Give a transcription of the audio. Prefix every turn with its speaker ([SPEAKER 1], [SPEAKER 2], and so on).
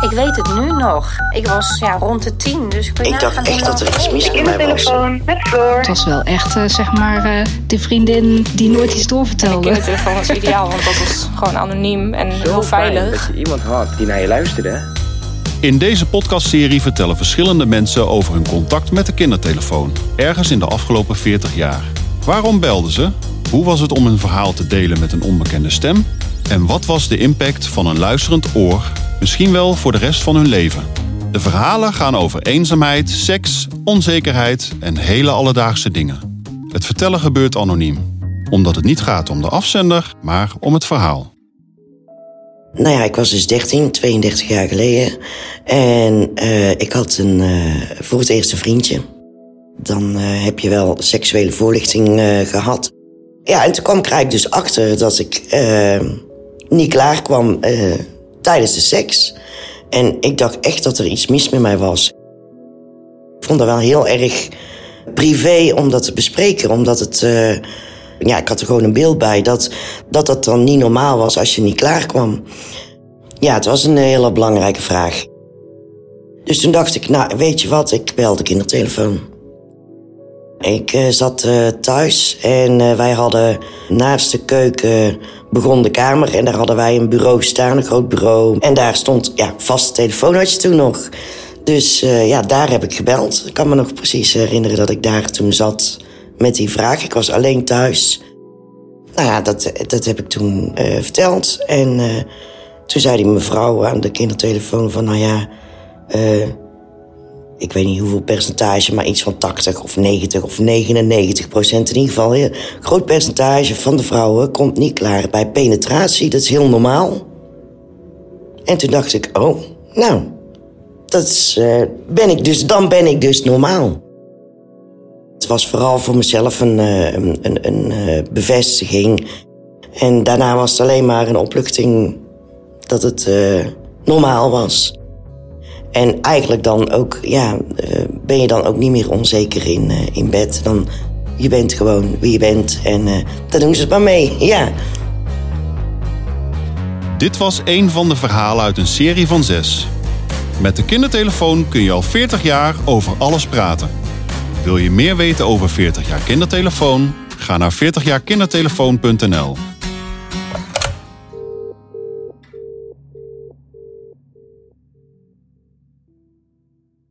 [SPEAKER 1] Ik weet het nu nog. Ik was ja, rond de tien, dus ik
[SPEAKER 2] Ik dacht echt dat er iets mis met mij was.
[SPEAKER 3] met Floor.
[SPEAKER 4] Het was wel echt, eh, zeg maar, eh, de vriendin die nooit iets doorvertelde.
[SPEAKER 5] kindertelefoon was ideaal, want dat was gewoon anoniem en heel veilig.
[SPEAKER 6] dat je iemand had die naar je luisterde.
[SPEAKER 7] In deze podcastserie vertellen verschillende mensen over hun contact met de kindertelefoon. Ergens in de afgelopen 40 jaar. Waarom belden ze? Hoe was het om een verhaal te delen met een onbekende stem? En wat was de impact van een luisterend oor, misschien wel voor de rest van hun leven? De verhalen gaan over eenzaamheid, seks, onzekerheid en hele alledaagse dingen. Het vertellen gebeurt anoniem, omdat het niet gaat om de afzender, maar om het verhaal.
[SPEAKER 2] Nou ja, ik was dus 13, 32 jaar geleden. En eh, ik had een, eh, voor het eerst een vriendje. Dan eh, heb je wel seksuele voorlichting eh, gehad. Ja, en toen kwam ik dus achter dat ik niet klaar kwam tijdens de seks. En ik dacht echt dat er iets mis met mij was. Ik vond dat wel heel erg privé om dat te bespreken, omdat het... eh, ja, ik had er gewoon een beeld bij dat, dat dat dan niet normaal was als je niet klaar kwam. Ja, het was een hele belangrijke vraag. Dus toen dacht ik, nou, weet je wat, ik bel de kindertelefoon. Ik eh, zat eh, thuis en eh, wij hadden naast de keuken begon de kamer en daar hadden wij een bureau staan, een groot bureau. En daar stond, ja, vaste telefoon had je toen nog. Dus ja, daar heb ik gebeld. Ik kan me nog precies herinneren dat ik daar toen zat met die vraag. Ik was alleen thuis. Nou ja, dat, dat heb ik toen verteld. En toen zei die mevrouw aan de kindertelefoon van... nou ja, ik weet niet hoeveel percentage... maar iets van 80 of 90 of 99 procent in ieder geval. Een groot percentage van de vrouwen komt niet klaar bij penetratie. Dat is heel normaal. En toen dacht ik, oh, nou, dat eh, ben ik dus, dan ben ik dus normaal. Het was vooral voor mezelf een, eh, een, een, eh, bevestiging. En daarna was het alleen maar een opluchting dat het normaal was. En eigenlijk dan ook, ja, eh, ben je dan ook niet meer onzeker in, eh, in bed. Dan, je bent gewoon wie je bent en eh dan doen ze het maar mee, ja.
[SPEAKER 7] Dit was een van de verhalen uit een serie van zes. Met de kindertelefoon kun je al 40 jaar over alles praten. Wil je meer weten over 40 jaar kindertelefoon? Ga naar 40jaarkindertelefoon.nl